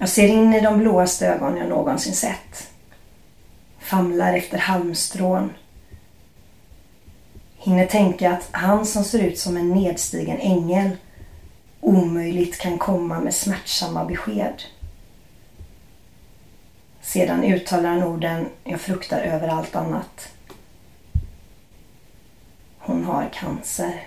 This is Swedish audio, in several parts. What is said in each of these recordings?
Jag ser in i de blåaste ögon jag någonsin sett. Famlar efter halmstrån. Hinner tänka att han som ser ut som en nedstigen ängel omöjligt kan komma med smärtsamma besked. Sedan uttalar han orden jag fruktar över allt annat. Hon har cancer.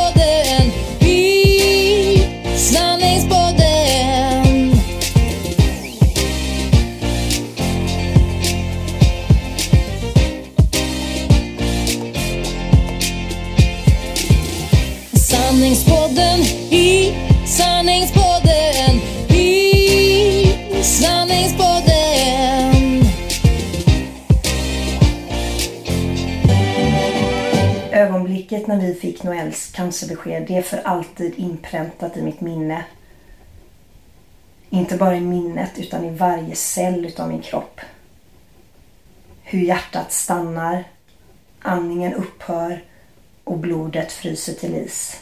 Ögonblicket när vi fick Noels cancerbesked, det är för alltid inpräntat i mitt minne. Inte bara i minnet utan i varje cell utav min kropp. Hur hjärtat stannar, andningen upphör och blodet fryser till is.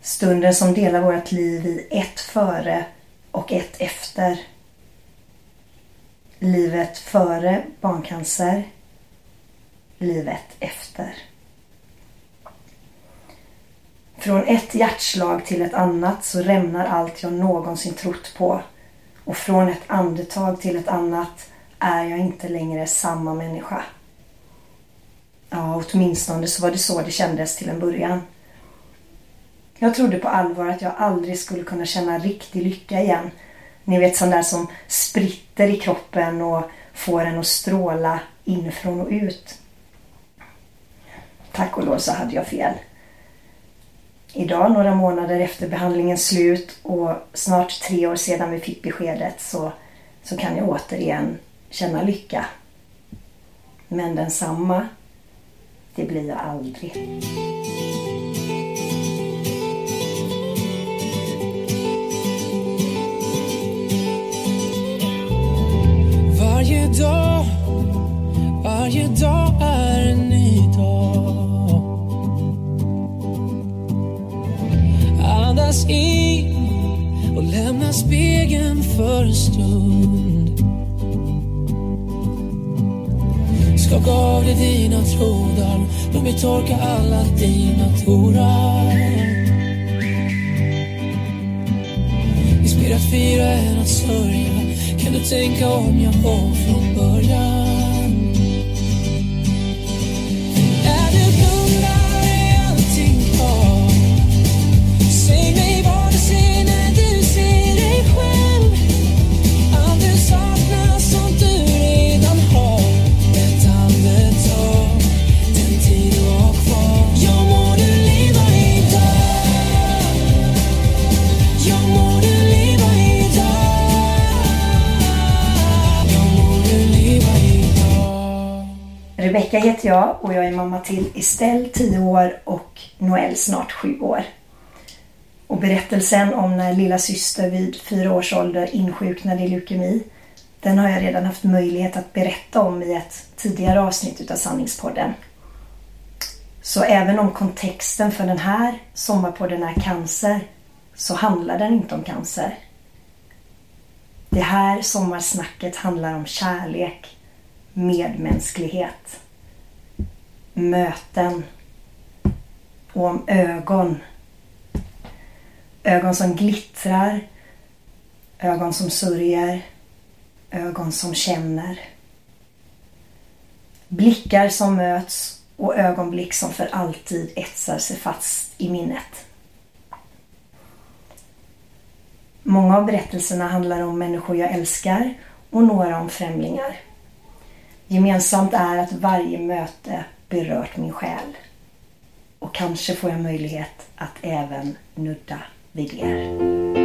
Stunden som delar vårt liv i ett före och ett efter. Livet före barncancer, livet efter. Från ett hjärtslag till ett annat så rämnar allt jag någonsin trott på. Och från ett andetag till ett annat är jag inte längre samma människa. Ja, åtminstone så var det så det kändes till en början. Jag trodde på allvar att jag aldrig skulle kunna känna riktig lycka igen. Ni vet sån där som spritter i kroppen och får en att stråla inifrån och ut. Tack och lov så hade jag fel. Idag, några månader efter behandlingens slut och snart tre år sedan vi fick beskedet så, så kan jag återigen känna lycka. Men densamma, det blir jag aldrig. Varje dag, varje dag Andas in och lämna spegeln för en stund. Skaka av dig dina trådar, låt mig torka alla dina tårar. Inspirerat fira än att sörja Kan du tänka om jag var från början? Rebecka heter jag och jag är mamma till Estelle 10 år och Noel snart 7 år. Och berättelsen om när lilla syster vid 4 års ålder insjuknade i leukemi den har jag redan haft möjlighet att berätta om i ett tidigare avsnitt utav Sanningspodden. Så även om kontexten för den här sommarpodden är cancer så handlar den inte om cancer. Det här sommarsnacket handlar om kärlek, medmänsklighet, möten och om ögon. Ögon som glittrar, ögon som sörjer, ögon som känner. Blickar som möts och ögonblick som för alltid etsar sig fast i minnet. Många av berättelserna handlar om människor jag älskar och några om främlingar. Gemensamt är att varje möte berört min själ. Och kanske får jag möjlighet att även nudda vid er.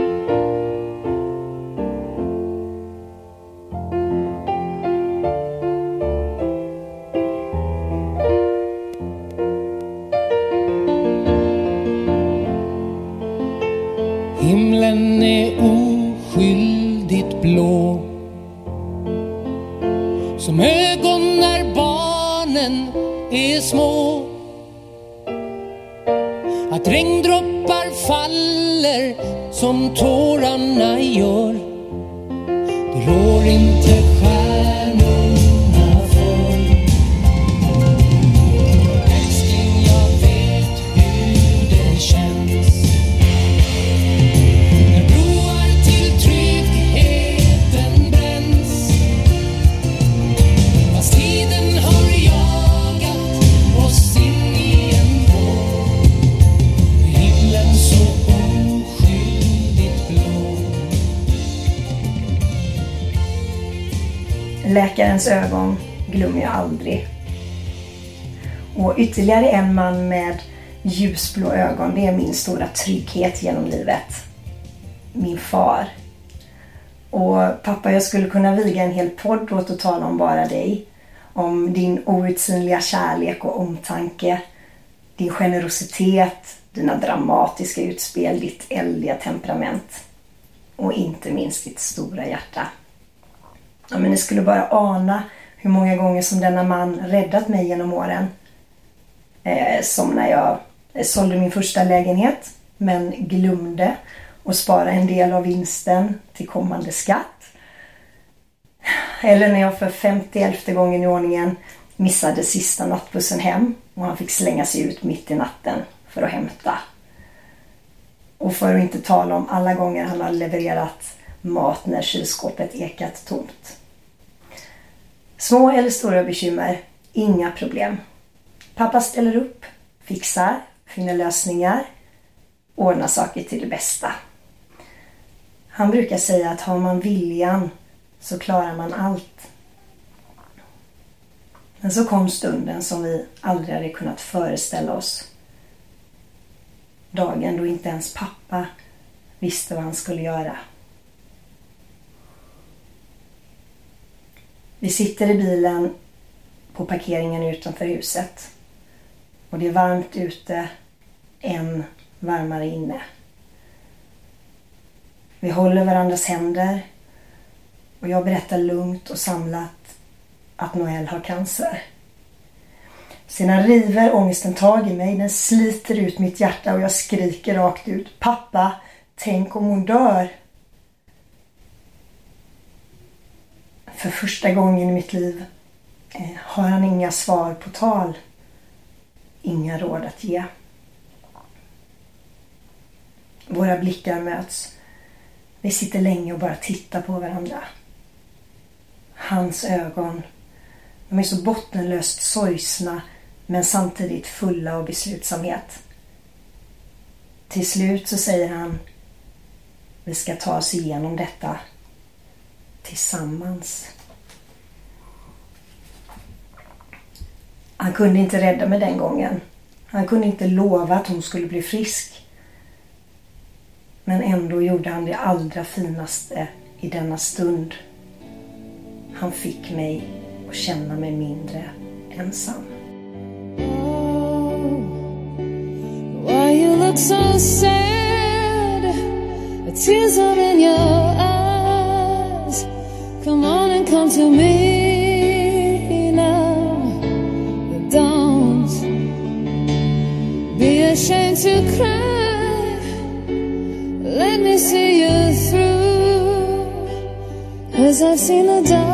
Läkarens ögon glömmer jag aldrig. Och ytterligare en man med ljusblå ögon, det är min stora trygghet genom livet. Min far. Och pappa, jag skulle kunna viga en hel podd åt att tala om bara dig. Om din outsinliga kärlek och omtanke. Din generositet, dina dramatiska utspel, ditt eldiga temperament. Och inte minst ditt stora hjärta. Ja, men ni skulle bara ana hur många gånger som denna man räddat mig genom åren. Eh, som när jag eh, sålde min första lägenhet men glömde att spara en del av vinsten till kommande skatt. Eller när jag för 51 gången i ordningen missade sista nattbussen hem och han fick slänga sig ut mitt i natten för att hämta. Och för att inte tala om alla gånger han har levererat mat när kylskåpet ekat tomt. Små eller stora bekymmer, inga problem. Pappa ställer upp, fixar, finner lösningar, ordnar saker till det bästa. Han brukar säga att har man viljan så klarar man allt. Men så kom stunden som vi aldrig hade kunnat föreställa oss. Dagen då inte ens pappa visste vad han skulle göra. Vi sitter i bilen på parkeringen utanför huset. Och det är varmt ute, än varmare inne. Vi håller varandras händer och jag berättar lugnt och samlat att Noel har cancer. Sedan river ångesten tag i mig, den sliter ut mitt hjärta och jag skriker rakt ut. Pappa, tänk om hon dör. För första gången i mitt liv eh, har han inga svar på tal. Inga råd att ge. Våra blickar möts. Vi sitter länge och bara tittar på varandra. Hans ögon, de är så bottenlöst sorgsna men samtidigt fulla av beslutsamhet. Till slut så säger han Vi ska ta oss igenom detta tillsammans. Han kunde inte rädda mig den gången. Han kunde inte lova att hon skulle bli frisk. Men ändå gjorde han det allra finaste i denna stund. Han fick mig att känna mig mindre ensam. Why you look so sad? The tears are in your eyes. Come on and come to me now. Don't be ashamed to cry. Let me see you through. Cause I've seen the dark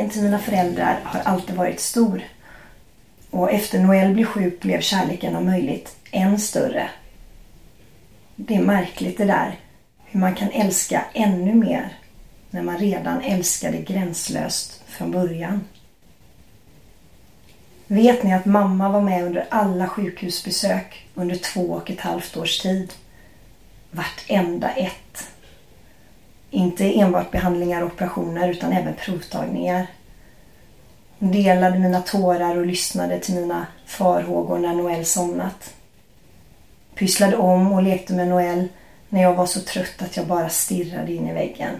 Kärleken till mina föräldrar har alltid varit stor. Och efter Noel blev sjuk blev kärleken om möjligt än större. Det är märkligt det där. Hur man kan älska ännu mer när man redan älskade gränslöst från början. Vet ni att mamma var med under alla sjukhusbesök under två och ett halvt års tid? vartenda ett. Inte enbart behandlingar och operationer utan även provtagningar. Hon delade mina tårar och lyssnade till mina farhågor när Noel somnat. Pysslade om och lekte med Noel när jag var så trött att jag bara stirrade in i väggen.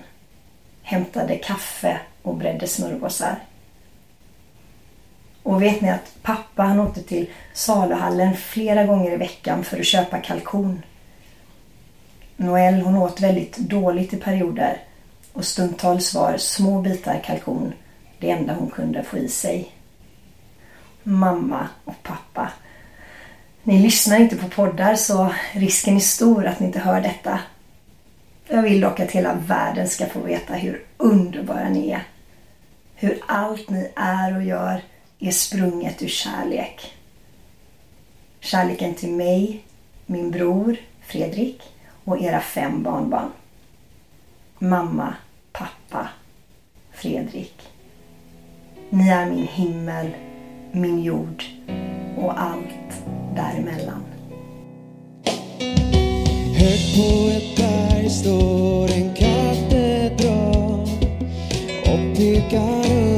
Hämtade kaffe och bredde smörgåsar. Och vet ni att pappa han åkte till saluhallen flera gånger i veckan för att köpa kalkon. Noel hon åt väldigt dåligt i perioder och stundtals var små bitar kalkon det enda hon kunde få i sig. Mamma och pappa. Ni lyssnar inte på poddar så risken är stor att ni inte hör detta. Jag vill dock att hela världen ska få veta hur underbara ni är. Hur allt ni är och gör är sprunget ur kärlek. Kärleken till mig, min bror Fredrik och era fem barnbarn. Mamma, pappa, Fredrik. Ni är min himmel, min jord och allt däremellan. Högt på ett berg står en katedral och pekar upp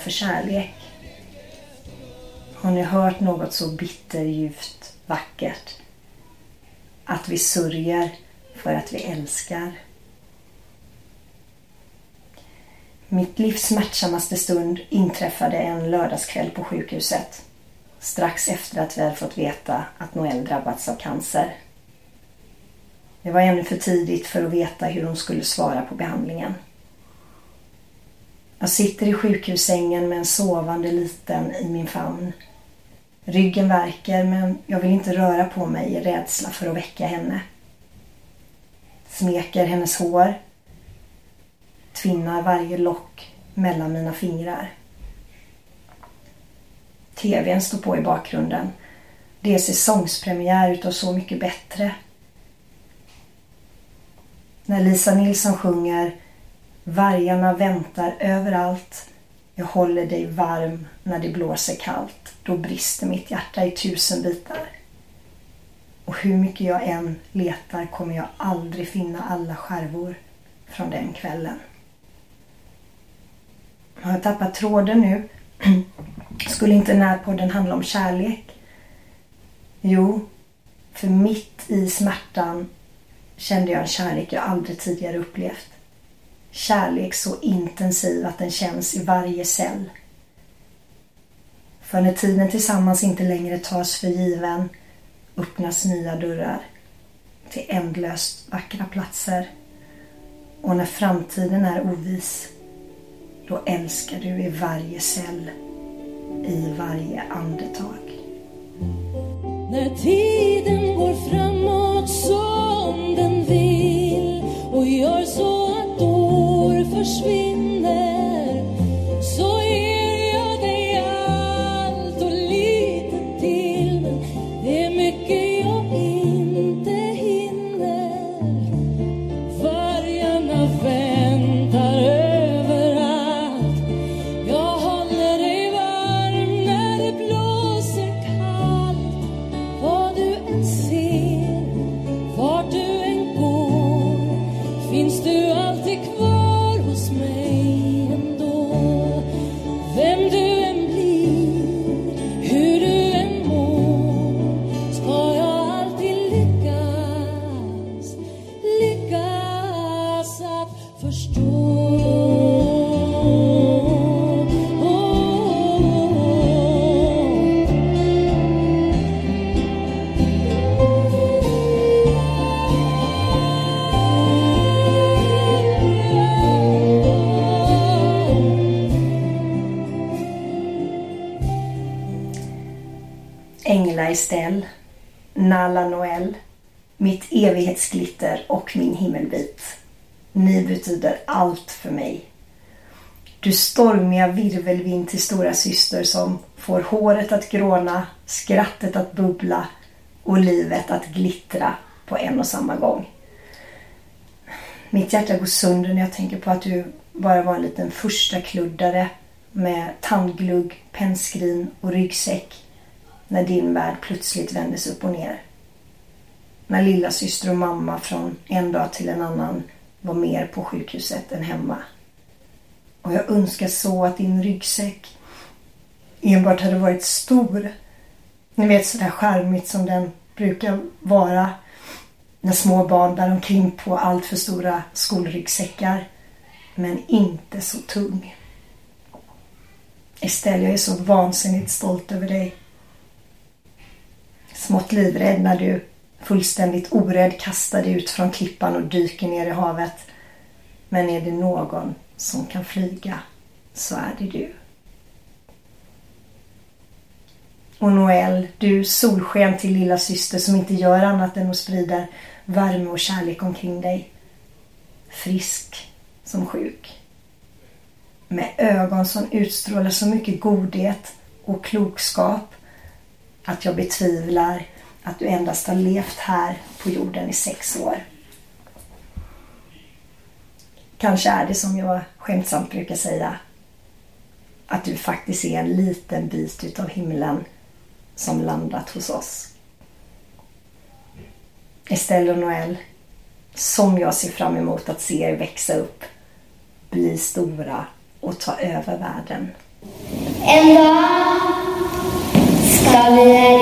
för kärlek. Har ni hört något så bitterljuvt vackert? Att vi sörjer för att vi älskar. Mitt livs smärtsammaste stund inträffade en lördagskväll på sjukhuset. Strax efter att vi hade fått veta att Noelle drabbats av cancer. Det var ännu för tidigt för att veta hur hon skulle svara på behandlingen. Jag sitter i sjukhussängen med en sovande liten i min famn. Ryggen värker men jag vill inte röra på mig i rädsla för att väcka henne. Smeker hennes hår. Tvinnar varje lock mellan mina fingrar. TVn står på i bakgrunden. Det är säsongspremiär utav Så mycket bättre. När Lisa Nilsson sjunger Vargarna väntar överallt. Jag håller dig varm när det blåser kallt. Då brister mitt hjärta i tusen bitar. Och hur mycket jag än letar kommer jag aldrig finna alla skärvor från den kvällen. Har jag tappat tråden nu? Skulle inte den här podden handla om kärlek? Jo, för mitt i smärtan kände jag en kärlek jag aldrig tidigare upplevt. Kärlek så intensiv att den känns i varje cell. För när tiden tillsammans inte längre tas för given öppnas nya dörrar till ändlöst vackra platser. Och när framtiden är oviss, då älskar du i varje cell, i varje andetag. När tiden går framåt som den vill och gör så att Du stormiga virvelvind till stora syster som får håret att gråna, skrattet att bubbla och livet att glittra på en och samma gång. Mitt hjärta går sönder när jag tänker på att du bara var en liten första kluddare med tandglugg, pennskrin och ryggsäck när din värld plötsligt vändes upp och ner. När lilla syster och mamma från en dag till en annan var mer på sjukhuset än hemma. Och jag önskar så att din ryggsäck enbart hade varit stor. Ni vet sådär charmigt som den brukar vara när små barn bär omkring på allt för stora skolryggsäckar. Men inte så tung. Estelle, jag är så vansinnigt stolt över dig. Smått livrädd när du fullständigt orädd kastar dig ut från klippan och dyker ner i havet. Men är det någon som kan flyga så är det du. Och Noel, du solsken till lilla syster som inte gör annat än att sprida värme och kärlek omkring dig. Frisk som sjuk. Med ögon som utstrålar så mycket godhet och klokskap att jag betvivlar att du endast har levt här på jorden i sex år. Kanske är det som jag skämtsamt brukar säga att du faktiskt är en liten bit utav himlen som landat hos oss. Estelle och Noel, som jag ser fram emot att se er växa upp, bli stora och ta över världen. En dag ska vi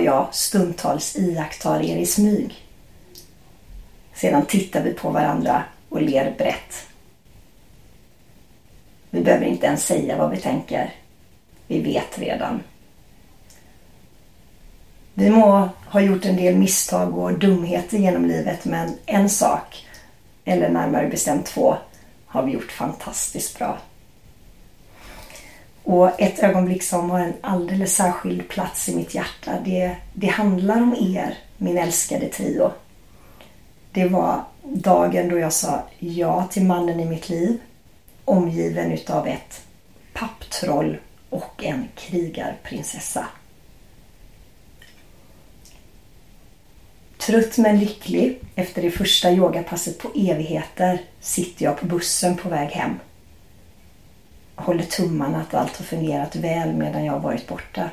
och jag stundtals iakttar er i smyg? Sedan tittar vi på varandra och ler brett. Vi behöver inte ens säga vad vi tänker. Vi vet redan. Vi må ha gjort en del misstag och dumheter genom livet men en sak, eller närmare bestämt två, har vi gjort fantastiskt bra. Och ett ögonblick som har en alldeles särskild plats i mitt hjärta, det, det handlar om er, min älskade trio. Det var dagen då jag sa ja till mannen i mitt liv, omgiven utav ett papptroll och en krigarprinsessa. Trött men lycklig efter det första yogapasset på evigheter sitter jag på bussen på väg hem håller tummarna att allt har fungerat väl medan jag har varit borta.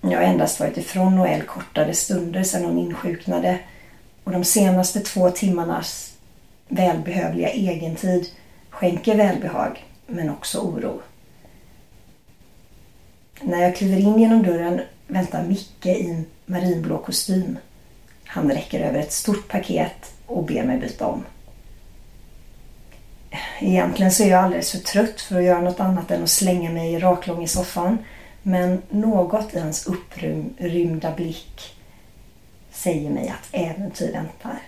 Jag har endast varit ifrån Noel kortare stunder sedan hon insjuknade och de senaste två timmarnas välbehövliga egentid skänker välbehag men också oro. När jag kliver in genom dörren väntar Micke i en marinblå kostym. Han räcker över ett stort paket och ber mig byta om. Egentligen så är jag alldeles för trött för att göra något annat än att slänga mig raklång i soffan. Men något i hans upprymda blick säger mig att äventyr väntar.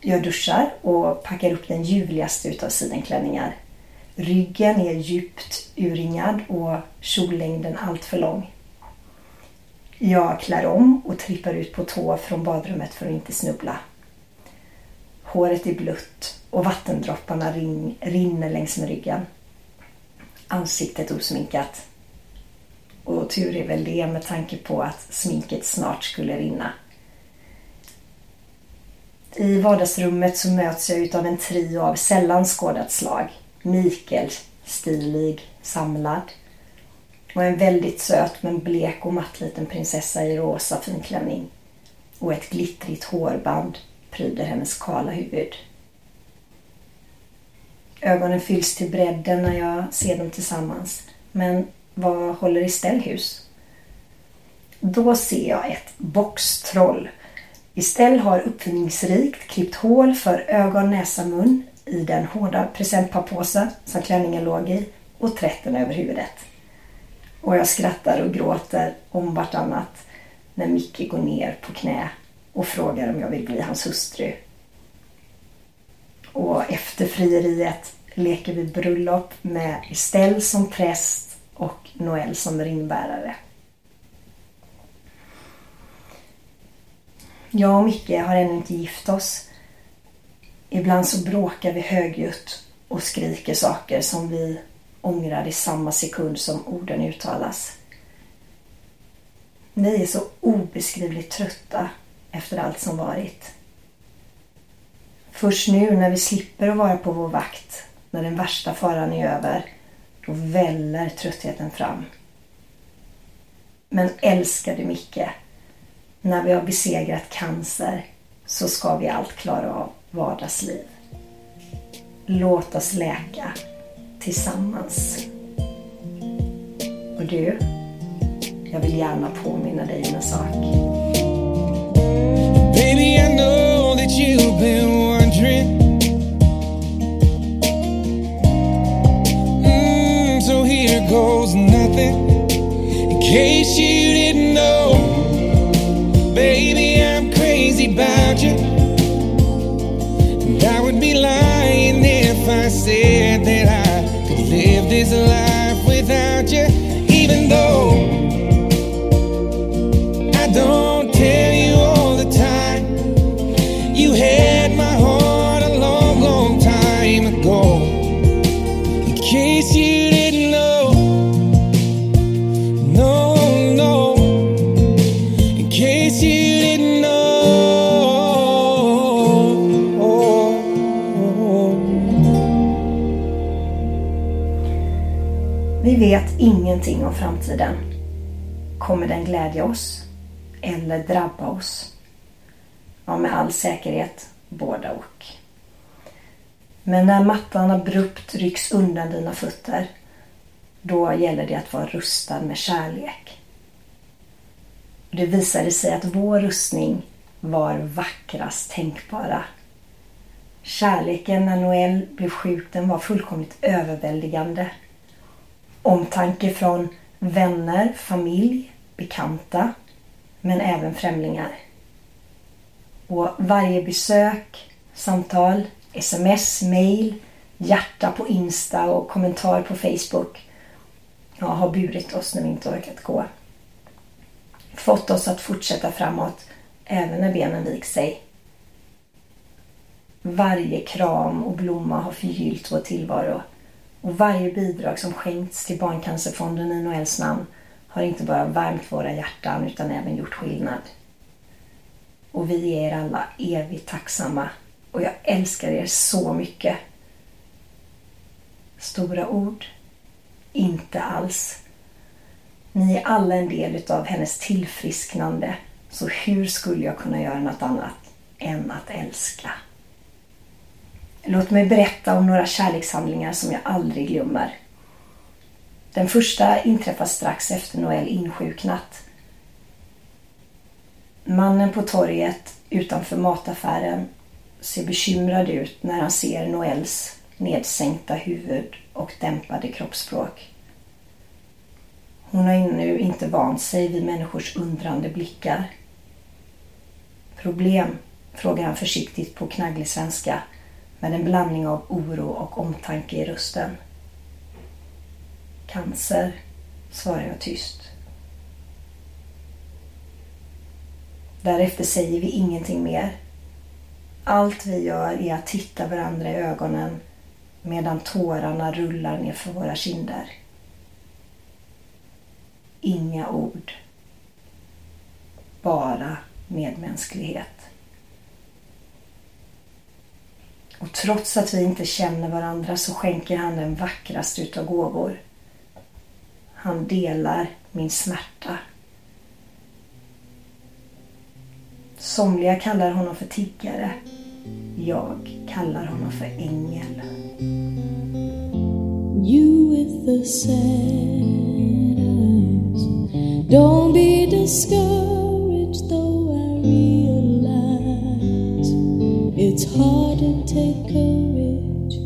Jag duschar och packar upp den ljuvligaste utav sidenklänningar. Ryggen är djupt urringad och kjollängden alltför lång. Jag klär om och trippar ut på tå från badrummet för att inte snubbla. Håret är blött och vattendropparna rin, rinner längs med ryggen. Ansiktet osminkat. Och tur är väl det med tanke på att sminket snart skulle rinna. I vardagsrummet så möts jag utav en trio av sällan skådat slag. Mikael, stilig, samlad. Och en väldigt söt men blek och matt liten prinsessa i rosa finklänning. Och ett glittrigt hårband pryder hennes kala huvud. Ögonen fylls till bredden när jag ser dem tillsammans. Men vad håller Estelle hus? Då ser jag ett boxtroll. Estelle har uppfinningsrikt klippt hål för ögon, näsa, mun i den hårda presentpappåse som klänningen låg i och trätt den över huvudet. Och jag skrattar och gråter om vartannat när Micke går ner på knä och frågar om jag vill bli hans hustru. Och efter frieriet leker vi bröllop med Estelle som präst och Noel som ringbärare. Jag och Micke har ännu inte gift oss. Ibland så bråkar vi högljutt och skriker saker som vi ångrar i samma sekund som orden uttalas. Vi är så obeskrivligt trötta efter allt som varit. Först nu när vi slipper att vara på vår vakt, när den värsta faran är över, då väller tröttheten fram. Men älskade Micke, när vi har besegrat cancer så ska vi allt klara av vardagsliv. Låt oss läka tillsammans. Och du, jag vill gärna påminna dig om en sak. In case ingenting om framtiden. Kommer den glädja oss eller drabba oss? Ja, med all säkerhet båda och. Men när mattan abrupt rycks undan dina fötter, då gäller det att vara rustad med kärlek. Det visade sig att vår rustning var vackrast tänkbara. Kärleken när Noel blev sjuk, den var fullkomligt överväldigande. Omtanke från vänner, familj, bekanta, men även främlingar. Och varje besök, samtal, sms, mail, hjärta på Insta och kommentar på Facebook ja, har burit oss när vi inte orkat gå. Fått oss att fortsätta framåt även när benen vikt sig. Varje kram och blomma har förgyllt vår tillvaro och varje bidrag som skänkts till Barncancerfonden i Noels namn har inte bara värmt våra hjärtan utan även gjort skillnad. Och vi är er alla evigt tacksamma och jag älskar er så mycket. Stora ord? Inte alls. Ni är alla en del utav hennes tillfrisknande. Så hur skulle jag kunna göra något annat än att älska? Låt mig berätta om några kärlekshandlingar som jag aldrig glömmer. Den första inträffar strax efter Noel insjuknat. Mannen på torget utanför mataffären ser bekymrad ut när han ser Noels nedsänkta huvud och dämpade kroppsspråk. Hon har ännu inte vant sig vid människors undrande blickar. Problem? frågar han försiktigt på knagglig svenska med en blandning av oro och omtanke i rösten. Cancer, svarar jag tyst. Därefter säger vi ingenting mer. Allt vi gör är att titta varandra i ögonen medan tårarna rullar ner för våra kinder. Inga ord. Bara medmänsklighet. Och trots att vi inte känner varandra så skänker han den vackraste utav gåvor. Han delar min smärta. Somliga kallar honom för tiggare. Jag kallar honom för ängel. You with the sad eyes. Don't be discouraged, though I read. It's hard to take courage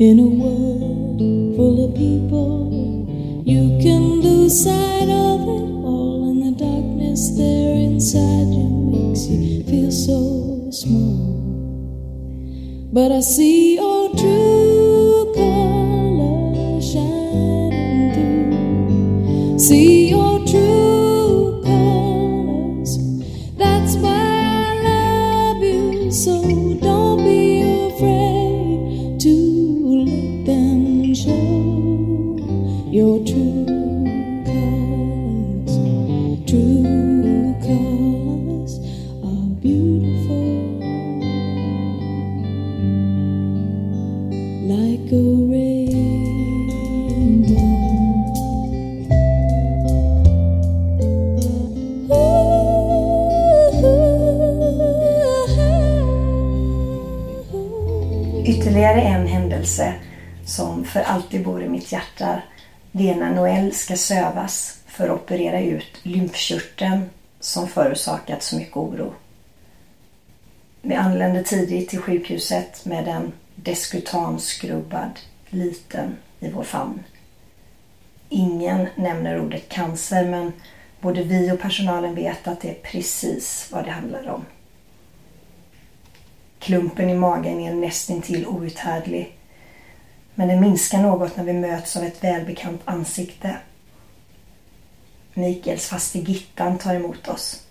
in a world full of people. You can lose sight of it all, and the darkness there inside you makes you feel so small. But I see your true color shining through. See your true mitt hjärta det är när Noel ska sövas för att operera ut lymfkörteln som förorsakat så mycket oro. Vi anlände tidigt till sjukhuset med en deskutanskrubbad liten i vår famn. Ingen nämner ordet cancer men både vi och personalen vet att det är precis vad det handlar om. Klumpen i magen är nästintill outhärdlig. Men det minskar något när vi möts av ett välbekant ansikte. Mikaels faste Gittan tar emot oss.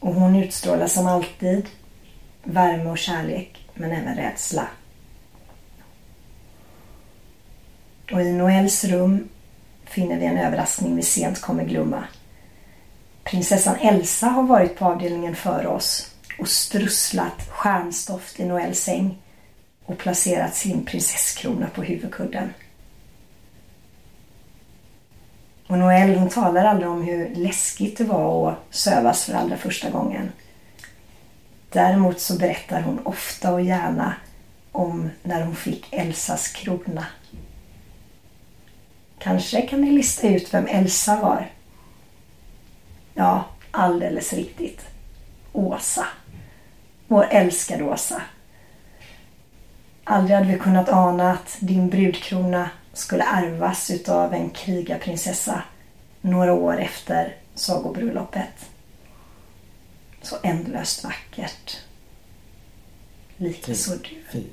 Och hon utstrålar som alltid värme och kärlek, men även rädsla. Och i Noels rum finner vi en överraskning vi sent kommer glömma. Prinsessan Elsa har varit på avdelningen före oss och strusslat stjärnstoft i Noels säng och placerat sin prinsesskrona på huvudkudden. Och Noel hon talar aldrig om hur läskigt det var att sövas för allra första gången. Däremot så berättar hon ofta och gärna om när hon fick Elsas krona. Kanske kan ni lista ut vem Elsa var? Ja, alldeles riktigt. Åsa. Vår älskade Åsa. Aldrig hade vi kunnat ana att din brudkrona skulle ärvas utav en krigarprinsessa några år efter sagobröllopet. Så ändlöst vackert. Likaså du.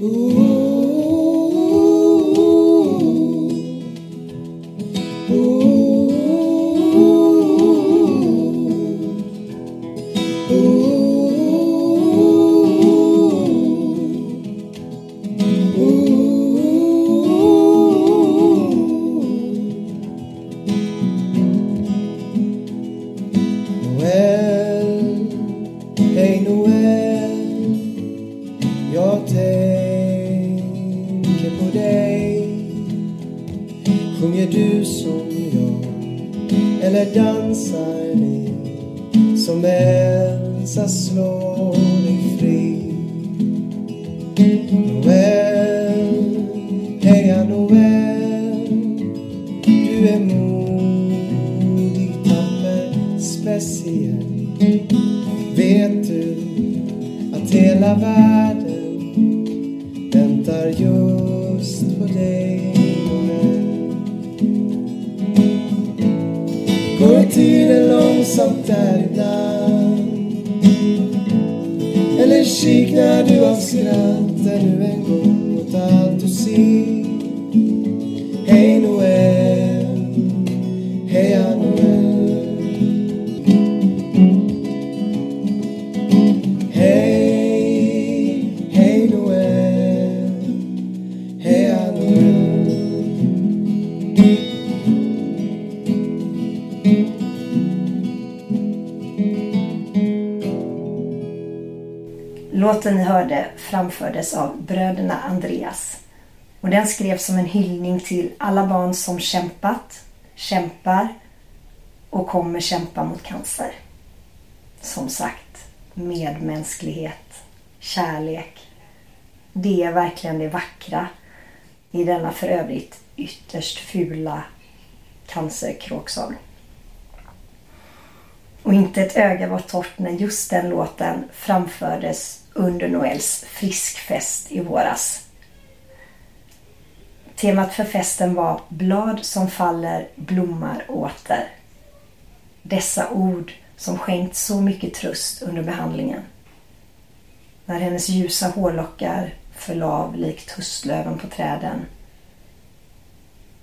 Noel, Sjunger du som jag? Eller dansar ni som Elsa slår dig fri? Noel, heja Noel Du är modig, tapper, speciell Vet du att hela världen kiknar du av skratt ännu en gång mot allt du ser. Låten ni hörde framfördes av bröderna Andreas och den skrevs som en hyllning till alla barn som kämpat, kämpar och kommer kämpa mot cancer. Som sagt, medmänsklighet, kärlek. Det är verkligen det vackra i denna för övrigt ytterst fula cancerkråksång. Och inte ett öga var torrt när just den låten framfördes under Noels friskfest i våras. Temat för festen var Blad som faller blommar åter. Dessa ord som skänkt så mycket tröst under behandlingen. När hennes ljusa hårlockar föll av likt höstlöven på träden.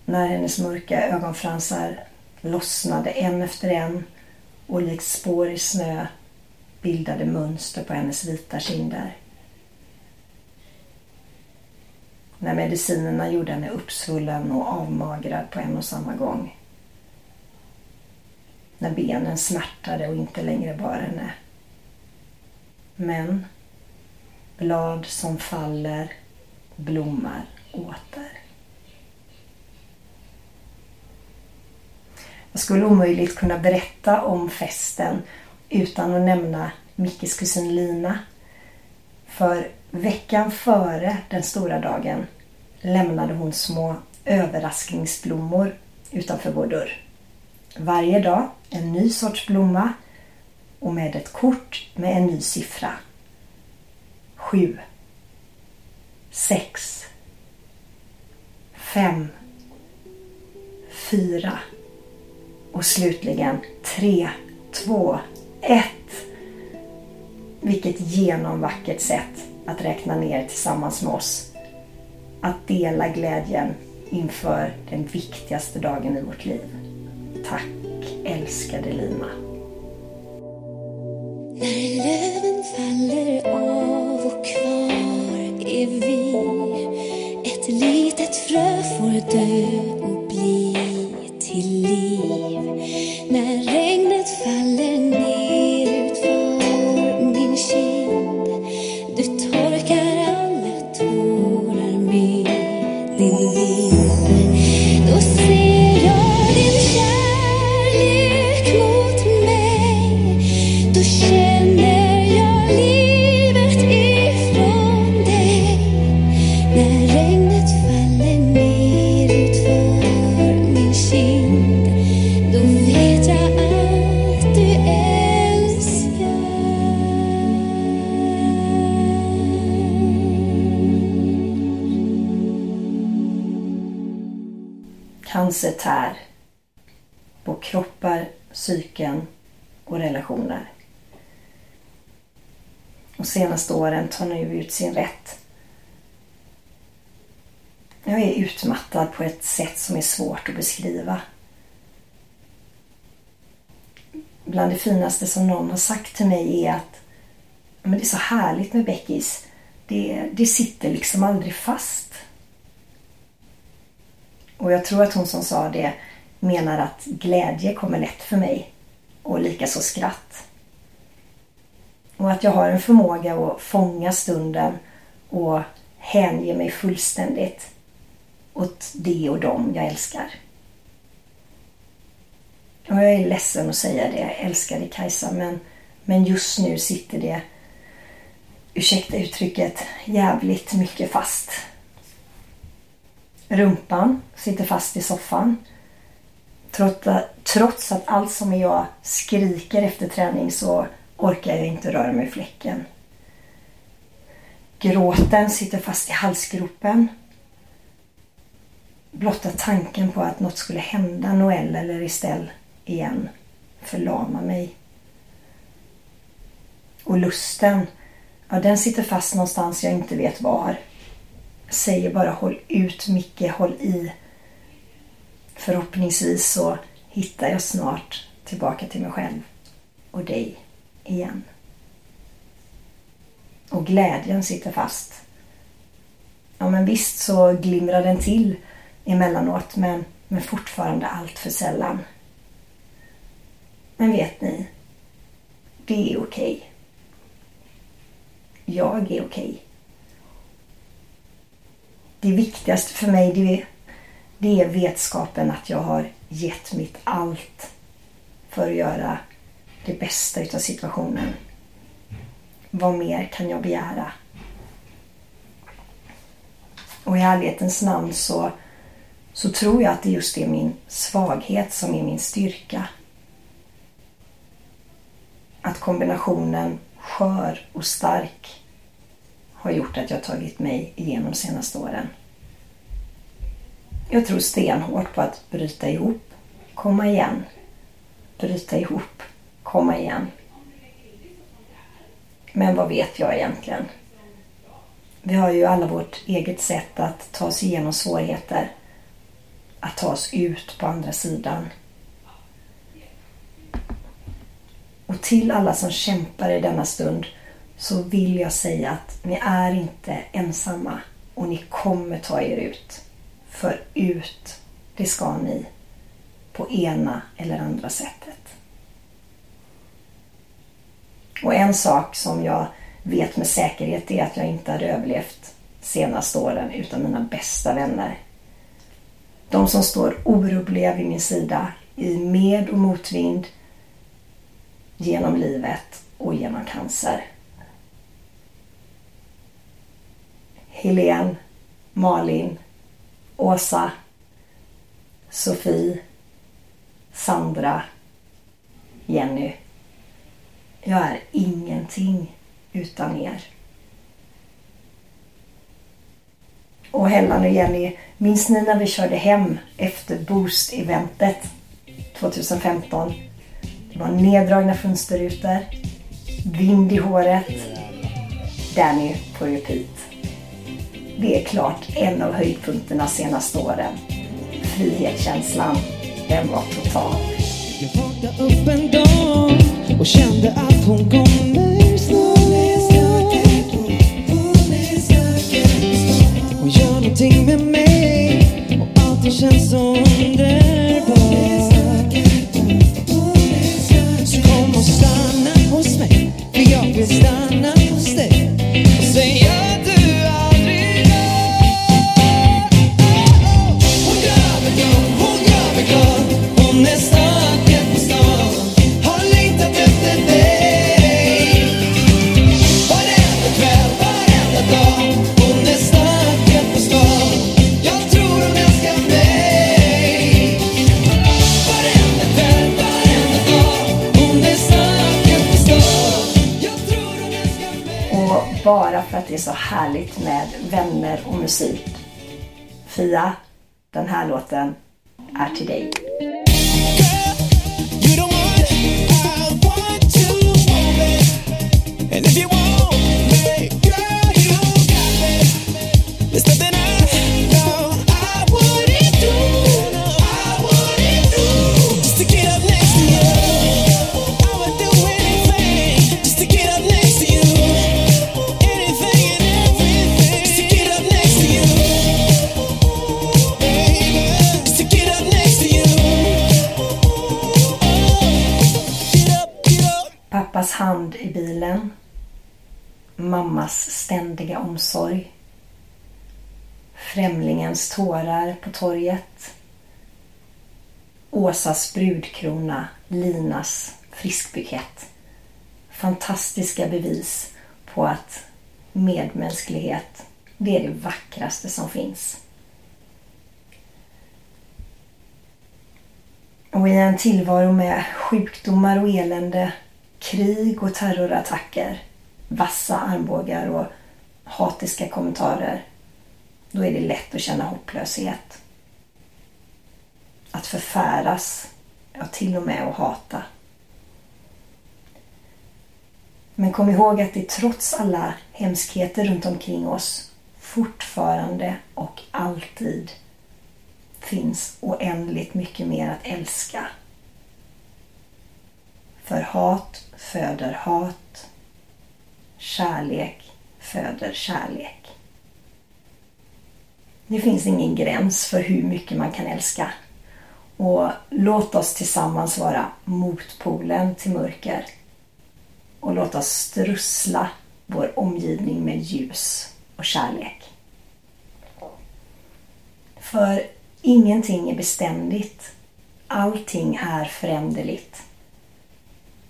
När hennes mörka ögonfransar lossnade en efter en och likt spår i snö bildade mönster på hennes vita kinder. När medicinerna gjorde henne uppsvullen och avmagrad på en och samma gång. När benen smärtade och inte längre bar henne. Men blad som faller blommar åter. Jag skulle omöjligt kunna berätta om festen utan att nämna Mickes kusin Lina. För veckan före den stora dagen lämnade hon små överraskningsblommor utanför vår dörr. Varje dag en ny sorts blomma och med ett kort med en ny siffra. Sju. Sex. Fem. Fyra. Och slutligen 3, 2, 1. Vilket genomvackert sätt att räkna ner tillsammans med oss. Att dela glädjen inför den viktigaste dagen i vårt liv. Tack älskade Lina. När löven faller av och kvar är vi Ett litet frö får dö tär på kroppar, psyken och relationer. Och senaste åren tar nu ut sin rätt. Jag är utmattad på ett sätt som är svårt att beskriva. Bland det finaste som någon har sagt till mig är att men det är så härligt med Beckis. Det, det sitter liksom aldrig fast. Och jag tror att hon som sa det menar att glädje kommer lätt för mig och likaså skratt. Och att jag har en förmåga att fånga stunden och hänge mig fullständigt åt det och dem jag älskar. Och jag är ledsen att säga det, älskade Kajsa, men, men just nu sitter det, ursäkta uttrycket, jävligt mycket fast. Rumpan sitter fast i soffan. Trots att, allt som är jag skriker efter träning så orkar jag inte röra mig i fläcken. Gråten sitter fast i halsgropen. Blotta tanken på att något skulle hända Noel eller Estelle igen förlamar mig. Och lusten, ja den sitter fast någonstans jag inte vet var. Jag säger bara håll ut Micke, håll i. Förhoppningsvis så hittar jag snart tillbaka till mig själv och dig igen. Och glädjen sitter fast. Ja men visst så glimrar den till emellanåt men, men fortfarande allt för sällan. Men vet ni? Det är okej. Jag är okej. Det viktigaste för mig det är, det är vetskapen att jag har gett mitt allt för att göra det bästa utav situationen. Vad mer kan jag begära? Och i ärlighetens namn så, så tror jag att det just är min svaghet som är min styrka. Att kombinationen skör och stark har gjort att jag tagit mig igenom de senaste åren. Jag tror stenhårt på att bryta ihop, komma igen, bryta ihop, komma igen. Men vad vet jag egentligen? Vi har ju alla vårt eget sätt att ta oss igenom svårigheter. Att ta oss ut på andra sidan. Och till alla som kämpar i denna stund så vill jag säga att ni är inte ensamma och ni kommer ta er ut. För ut, det ska ni på ena eller andra sättet. Och en sak som jag vet med säkerhet är att jag inte hade överlevt senaste åren utan mina bästa vänner. De som står orubbliga vid min sida i med och motvind genom livet och genom cancer. Helene, Malin, Åsa, Sofie, Sandra, Jenny. Jag är ingenting utan er. Och Hellan och Jenny, minns ni när vi körde hem efter Boost-eventet 2015? Det var neddragna fönsterrutor, vind i håret, Danny på repeat. Det är klart en av höjdpunkterna senaste åren. Frihetskänslan, den var total. Jag vaknade upp en dag och kände att hon kommer snart. Hon gör någonting med mig och allting känns så underbart. Så kom och stanna hos mig, för jag vill stanna Sofia, den här låten är till dig. You hand i bilen. Mammas ständiga omsorg. Främlingens tårar på torget. Åsas brudkrona, Linas friskbukett. Fantastiska bevis på att medmänsklighet, det är det vackraste som finns. Och i en tillvaro med sjukdomar och elände, krig och terrorattacker, vassa armbågar och hatiska kommentarer, då är det lätt att känna hopplöshet. Att förfäras, ja till och med att hata. Men kom ihåg att det trots alla hemskheter runt omkring oss fortfarande och alltid finns oändligt mycket mer att älska. För hat föder hat. Kärlek föder kärlek. Det finns ingen gräns för hur mycket man kan älska. Och låt oss tillsammans vara motpolen till mörker. Och låt oss strussla vår omgivning med ljus och kärlek. För ingenting är beständigt. Allting är föränderligt.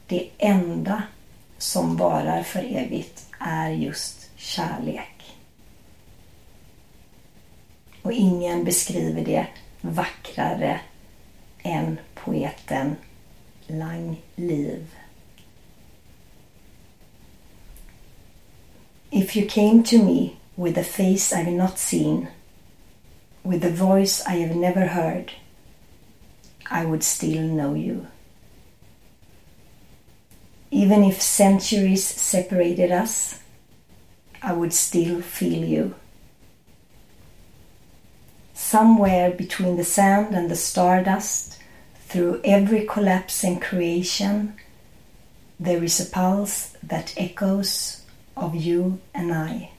Det enda som varar för evigt är just kärlek. Och ingen beskriver det vackrare än poeten Lang Liv. If you came to me with a face I've not seen, with a voice I have never heard, I would still know you. Even if centuries separated us, I would still feel you. Somewhere between the sand and the stardust, through every collapse in creation, there is a pulse that echoes of you and I.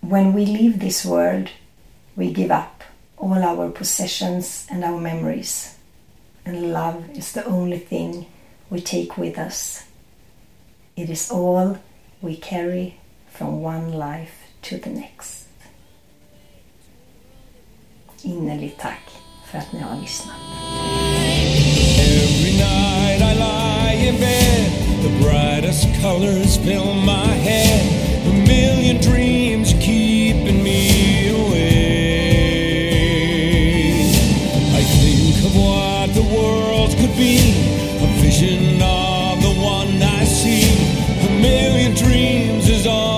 When we leave this world, we give up all our possessions and our memories, and love is the only thing we take with us. It is all we carry from one life to the next. Innerligt tack för att ni har lyssnat. Every night I lie in bed, the brightest colors fill my head. A million dreams what the world could be, a vision of the one I see. A million dreams is all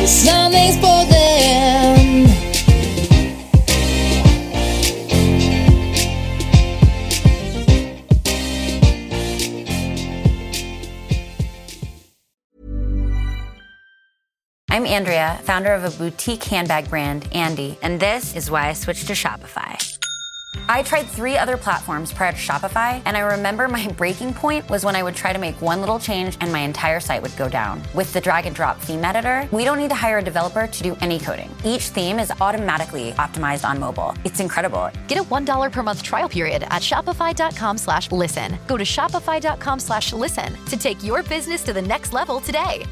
i Sanningspodden I'm Andrea, founder of a boutique handbag brand, Andy, and this is why I switched to Shopify. I tried three other platforms prior to Shopify, and I remember my breaking point was when I would try to make one little change and my entire site would go down. With the drag and drop theme editor, we don't need to hire a developer to do any coding. Each theme is automatically optimized on mobile. It's incredible. Get a $1 per month trial period at shopify.com slash listen. Go to shopify.com slash listen to take your business to the next level today.